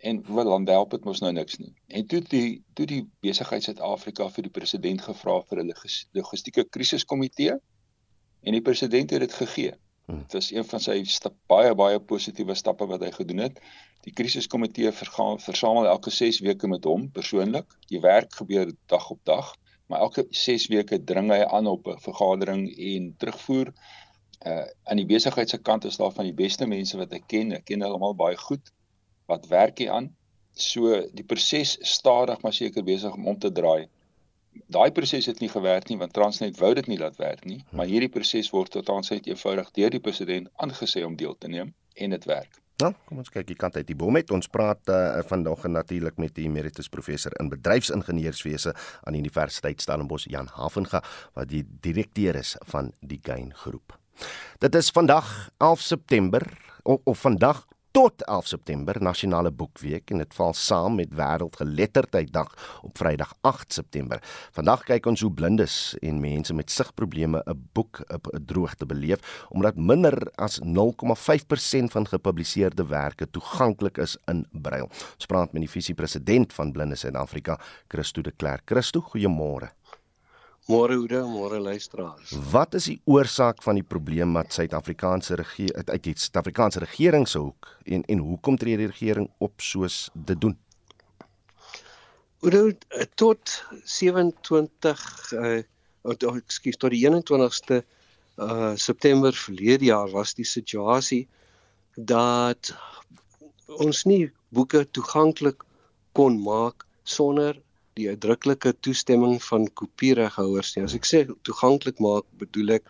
En wat dan help dit mos nou niks nie. En toe die toe die besigheid Suid-Afrika vir die president gevra vir 'n logistieke krisiskomitee en die president het dit gegee. Hmm. Dit was een van sy stap, baie baie positiewe stappe wat hy gedoen het. Die krisiskomitee versamel elke 6 weke met hom persoonlik. Die werk gebeur dag op dag, maar elke 6 weke dring hy aan op 'n vergadering en terugvoer. Uh aan die besigheid se kant is daar van die beste mense wat ek ken. Ek ken hulle almal baie goed. Wat werk hier aan? So die proses stadig maar seker besig om om te draai daai proses het nie gewerk nie want Transnet wou dit nie laat werk nie, hm. maar hierdie proses word tot aanseit eenvoudig deur die president aangesê om deel te neem en dit werk. Nou, kom ons kyk hier kant uit die boom met ons praat uh, vandag natuurlik met die emeritus professor in bedryfsingenieurswese aan die Universiteit Stellenbosch Jan Havenga wat die direkteur is van die Gain groep. Dit is vandag 11 September of, of vandag tot 11 September Nasionale Boekweek en dit val saam met Wêreldgeletterdheiddag op Vrydag 8 September. Vandag kyk ons hoe blindes en mense met sigprobleme 'n boek op 'n droogte beleef omdat minder as 0,5% van gepubliseerde werke toeganklik is in brail. Ons praat met die visiepresident van Blindes Suid-Afrika, Christo de Klerk. Christo, goeiemôre. Môre hoede, môre luisteraars. Wat is die oorsaak van die probleem wat Suid-Afrikaanse regering uit die Suid-Afrikaanse regering se hoek en en hoekom tree die regering op soos dit doen? Hoede tot 27 uh oh, ekskuus tot die 21ste uh September verlede jaar was die situasie dat ons nie boeke toeganklik kon maak sonder die uitdruklike toestemming van kopiereghouers nie. As ek sê toeganklik maak, bedoel ek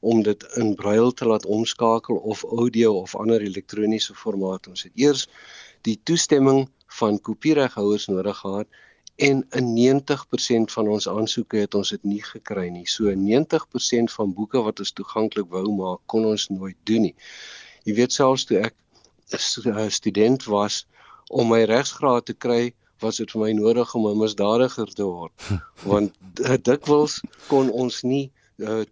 om dit in braille te laat omskakel of audio of ander elektroniese formaat. Ons het eers die toestemming van kopiereghouers nodig gehad en in 90% van ons aansoeke het ons dit nie gekry nie. So 90% van boeke wat ons toeganklik wou maak, kon ons nooit doen nie. Jy weet selfs toe ek uh, student was om my regsgraad te kry was dit vir my nodig om 'n misdadiger te word want uh, dikwels kon ons nie uh,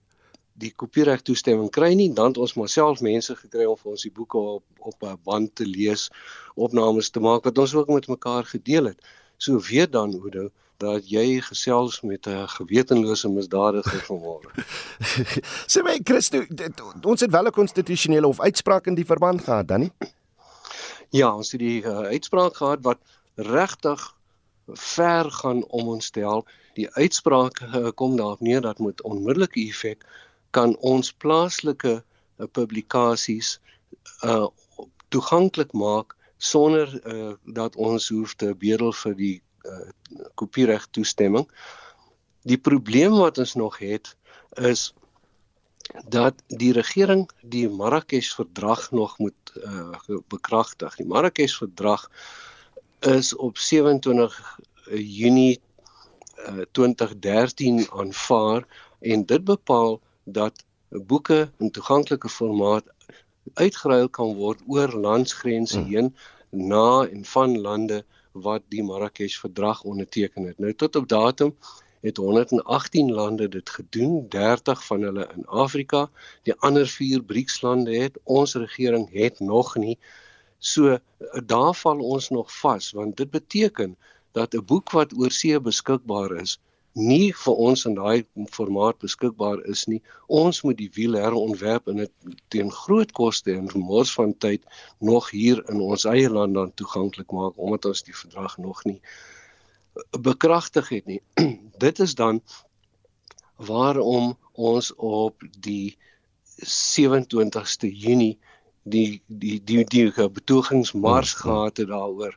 die kopiereg toestemming kry nie dan het ons maar self mense gekry om vir ons die boeke op op 'n band te lees opnames te maak wat ons ook met mekaar gedeel het so weet dan Oudo dat jy gesels met 'n gewetenlose misdadiger vanmôre. Sê my Christo, ons het wel 'n konstitusionele of uitspraak in die verband gehad, dan nie? Ja, ons het die uh, uitspraak gehad wat regtig ver gaan om ons te help. Die uitspraak uh, kom daarop neer dat met onmiddellike effek kan ons plaaslike uh, publikasies uh toeganklik maak sonder uh, dat ons hoef te bedel vir die uh, kopiereg toestemming. Die probleem wat ons nog het is dat die regering die Marrakesh verdrag nog moet uh, bekragtig. Die Marrakesh verdrag is op 27 Junie uh, 2013 aanvaar en dit bepaal dat boeke in toeganklike formaat uitgeruil kan word oor landsgrense hmm. heen na en van lande wat die Marrakesh verdrag onderteken het. Nou tot op datum het 118 lande dit gedoen, 30 van hulle in Afrika, die ander 4 BRICS lande het, ons regering het nog nie. So daar val ons nog vas want dit beteken dat 'n boek wat oor see beskikbaar is, nie vir ons in daai formaat beskikbaar is nie. Ons moet die wiel herontwerp en dit teen groot koste en vermors van tyd nog hier in ons eie land dan toeganklik maak omdat ons die verdrag nog nie bekragtig het nie. dit is dan waarom ons op die 27ste Junie die die die die, die betogingsmars gehad het daaroor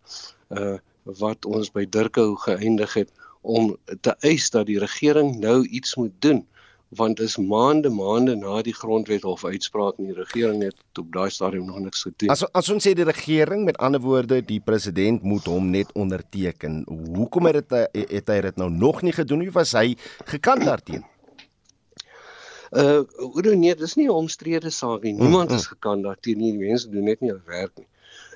uh wat ons by Durkou geëindig het om te eis dat die regering nou iets moet doen want is maande maande na die grondwethof uitspraak en die regering het op daai stadium nog niks gedoen. As as ons sê die regering met ander woorde die president moet hom net onderteken. Hoekom het dit het hy dit nou nog nie gedoen nie? Was hy gekant daarteen? Uh hoe nee, dis nie 'n omstrede saak nie. Niemand is gekant daarteen nie. Die mense doen net nie hulle werk nie.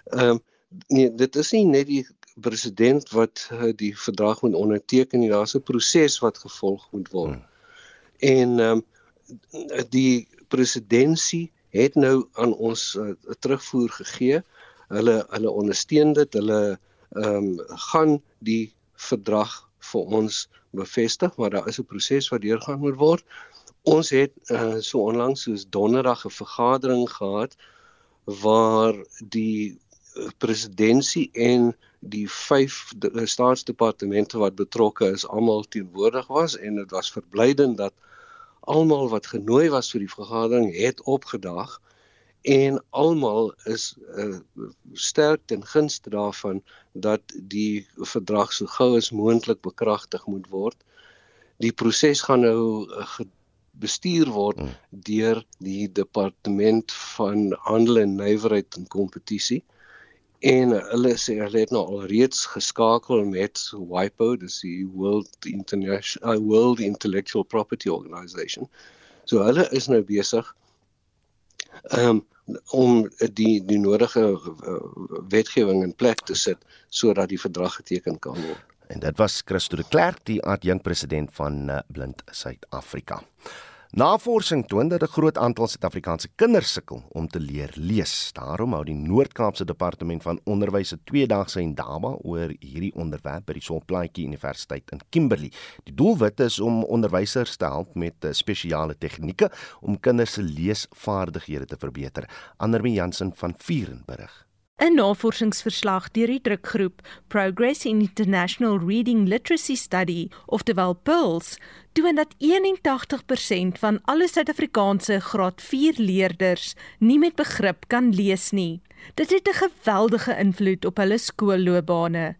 Ehm um, nee, dit is nie net die president wat uh, die verdrag moet onderteken nie. Daar's 'n proses wat gevolg moet word. Hmm. En ehm um, die presidentsie het nou aan ons uh, terugvoer gegee. Hulle hulle ondersteun dit. Hulle ehm um, gaan die verdrag vir ons bevestig, maar daar is 'n proses wat deurgaan moet word. Ons het uh, so onlangs soos donderdag 'n vergadering gehad waar die presidentsie en die vyf staatsdepartemente wat betrokke is almal teenwoordig was en dit was verblydend dat almal wat genooi was vir die vergadering het opgedag en almal is uh, sterk ten gunste daarvan dat die verdrag so gou as moontlik bekragtig moet word. Die proses gaan nou uh, bestuur word hmm. deur die departement van handel en nywerheid en kompetisie en hulle sê hulle het nou al reeds geskakel met WIPO, dis die World International uh, World Intellectual Property Organization. So hulle is nou besig um, om die die nodige uh, wetgewing in plek te sit sodat die verdrag geteken kan word. En dit was Christo de Klerk, die adjunk president van uh, Blind Suid-Afrika. Navorsing toon dat 'n groot aantal Suid-Afrikaanse kinders sukkel om te leer lees. Daarom hou die Noord-Kaapse Departement van Onderwys 'n tweedagse indaba oor hierdie onderwerp by die Solplaatjie Universiteit in Kimberley. Die doelwit is om onderwysers te help met eh, spesiale tegnieke om kinders se leesvaardighede te verbeter. Andermie Jansen van Vierenburg 'n Navorsingsverslag deur die drukgroep Progress in International Reading Literacy Study, oftewel PIRLS, toon dat 81% van alle Suid-Afrikaanse graad 4 leerders nie met begrip kan lees nie. Dit het 'n geweldige invloed op hulle skoolloopbane.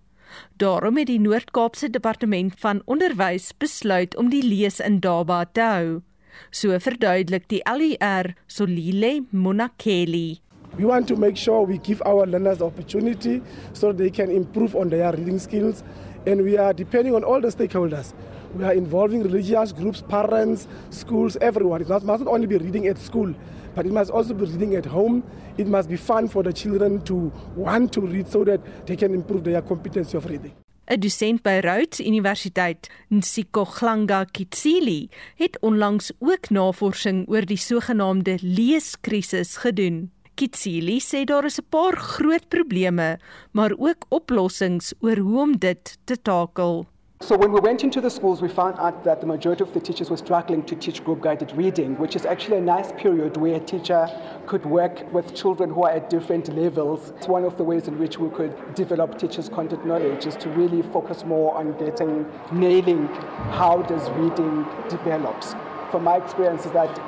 Daarom het die Noord-Kaapse Departement van Onderwys besluit om die lees in Daba te hou. So verduidelik die LER Solile Monakeli. We want to make sure we give our learners opportunity so they can improve on their reading skills. And we are depending on all the stakeholders. We are involving religious groups, parents, schools, everyone. It must not only be reading at school. but it must also be reading at home. It must be fun for the children to want to read so that they can improve their competency of reading. 'n Dosent by Rhodes Universiteit, Nsikoghlanga Kitsili, het onlangs ook navorsing oor die sogenaamde leeskrisis gedoen. Kitsili sê daar is 'n paar groot probleme, maar ook oplossings oor hoe om dit te takel. So when we went into the schools, we found out that the majority of the teachers were struggling to teach group guided reading, which is actually a nice period where a teacher could work with children who are at different levels. It's one of the ways in which we could develop teachers' content knowledge is to really focus more on getting, nailing how does reading develops. From my experience is that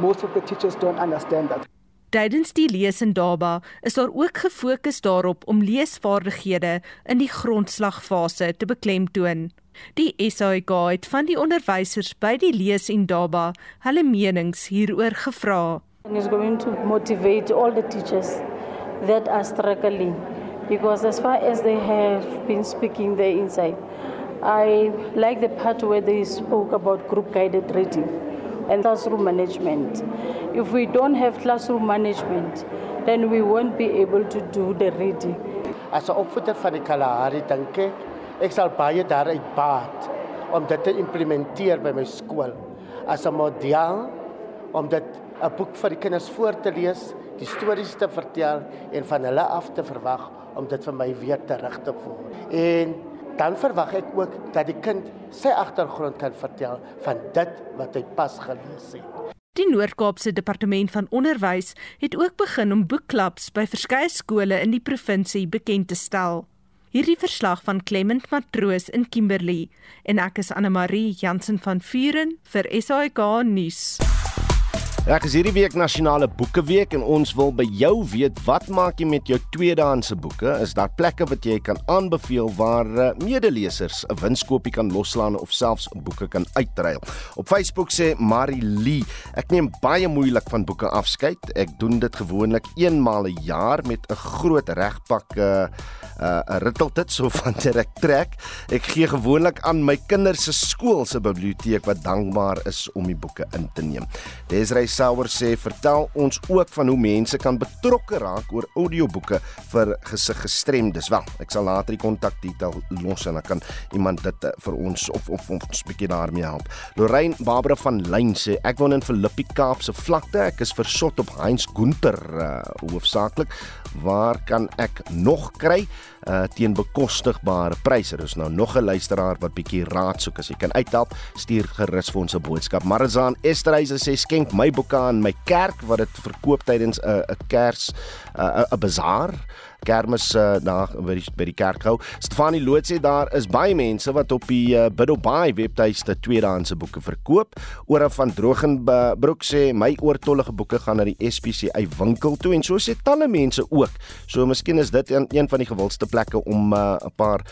most of the teachers don't understand that. Tydens die lees en daba is daar ook gefokus daarop om leesvaardighede in die grondslagfase te beklemtoon. Die SAIK het van die onderwysers by die lees en daba hulle menings hieroor gevra. And is going to motivate all the teachers that are struggling because as far as they have been speaking there inside I like the part where they spoke about group guided reading and classroom management. If we don't have classroom management, then we won't be able to do the reading. As 'n opvoeder van die Kalahari dink ek ek sal baie daaruit baat om dit te implementeer by my skool as 'n model om dit 'n boek vir die kinders voor te lees, die stories te vertel en van hulle af te verwag om dit vir my weer terug te voer. En dan verwag ek ook dat die kind sy agtergrond kan vertel van dit wat hy pas gelees het. Die Noord-Kaapse Departement van Onderwys het ook begin om boekklubs by verskeie skole in die provinsie bekend te stel. Hierdie verslag van Clement Matroos in Kimberley en ek is Anne Marie Jansen van Vuren vir SAK nuus. Ek is hierdie week nasionale boekeweek en ons wil by jou weet wat maak jy met jou tweedehandse boeke? Is daar plekke wat jy kan aanbeveel waar uh, medelesers 'n winskoopie kan loslaan of selfs boeke kan uitruil? Op Facebook sê Marilee, ek neem baie moeilik van boeke afskeid. Ek doen dit gewoonlik eenmaal 'n jaar met 'n groot regpak 'n uh, 'n uh, ritteltit so van direk trek. Ek gee gewoonlik aan my kinders se skool se biblioteek wat dankbaar is om die boeke in te neem. Desrey Sauer sê vertel ons ook van hoe mense kan betrokke raak oor audioboeke vir gesiggestremdes. Wel, ek sal later die kontakdetail los en dan kan iemand dit uh, vir ons of of ons bietjie daarmee help. Lorraine Barbara van Lyn sê ek woon in Philippi Kaapse vlakte. Ek is versot op Heinz Gunter uh, hoofsaaklik. Waar kan ek nog kry? Uh teen bekostigbare pryse. Dis nou nog 'n luisteraar wat bietjie raad soek as jy kan uithelp, stuur gerus vir ons 'n boodskap. Marizaan Esterhuise sê skenk my boeke aan my kerk wat dit verkoop tydens 'n 'n Kers 'n 'n bazaar kermis uh, daar by die by die kerk hou. Stefanie Loot sê daar is baie mense wat op die uh, Biddelbaai webtuiste tweedehandse boeke verkoop. Ora van Drogenbroek sê my oortollige boeke gaan na die SPCA winkel toe en so sê talle mense ook. So miskien is dit een, een van die gewildste plekke om 'n uh, paar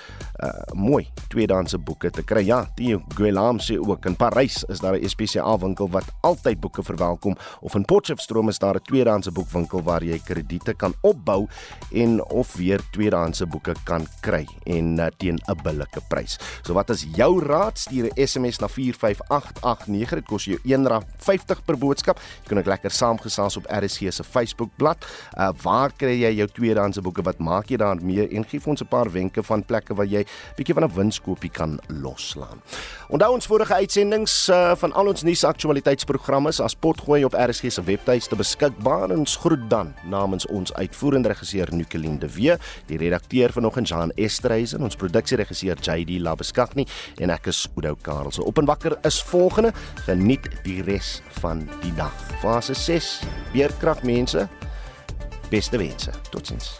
uh, mooi tweedehandse boeke te kry. Ja, Theo Guelam sê ook in Parys is daar 'n SPCA winkel wat altyd boeke verwelkom of in Potchefstroom is daar 'n tweedehandse boekwinkel waar jy krediete kan opbou en of weer tweedehandse boeke kan kry en uh, teen 'n billike prys. So wat is jou raad? Stuur 'n SMS na 45889. Dit kos jou R1.50 per boodskap. Jy kan ook lekker saamgesels op RSG se Facebookblad. Uh waar kry jy jou tweedehandse boeke? Wat maak jy daarmee? En gee ons 'n paar wenke van plekke waar jy bietjie van 'n winskoopie kan loslaan. Onthou ons vorige uitsendings uh, van al ons nuusaktualiteitsprogramme as potgooi op RSG se webtuiste beskikbaar. Ons groet dan namens ons uitvoerende regisseur Nicoline de Wee, die redakteur vanoggend Jean Esterhuizen, ons produksieregisseur JD Labeskagni en ek is Oudo Karel. So op en wakker is volgende. Geniet die res van die dag. Fase 6. Weerkrag mense. Beste wense. Totsiens.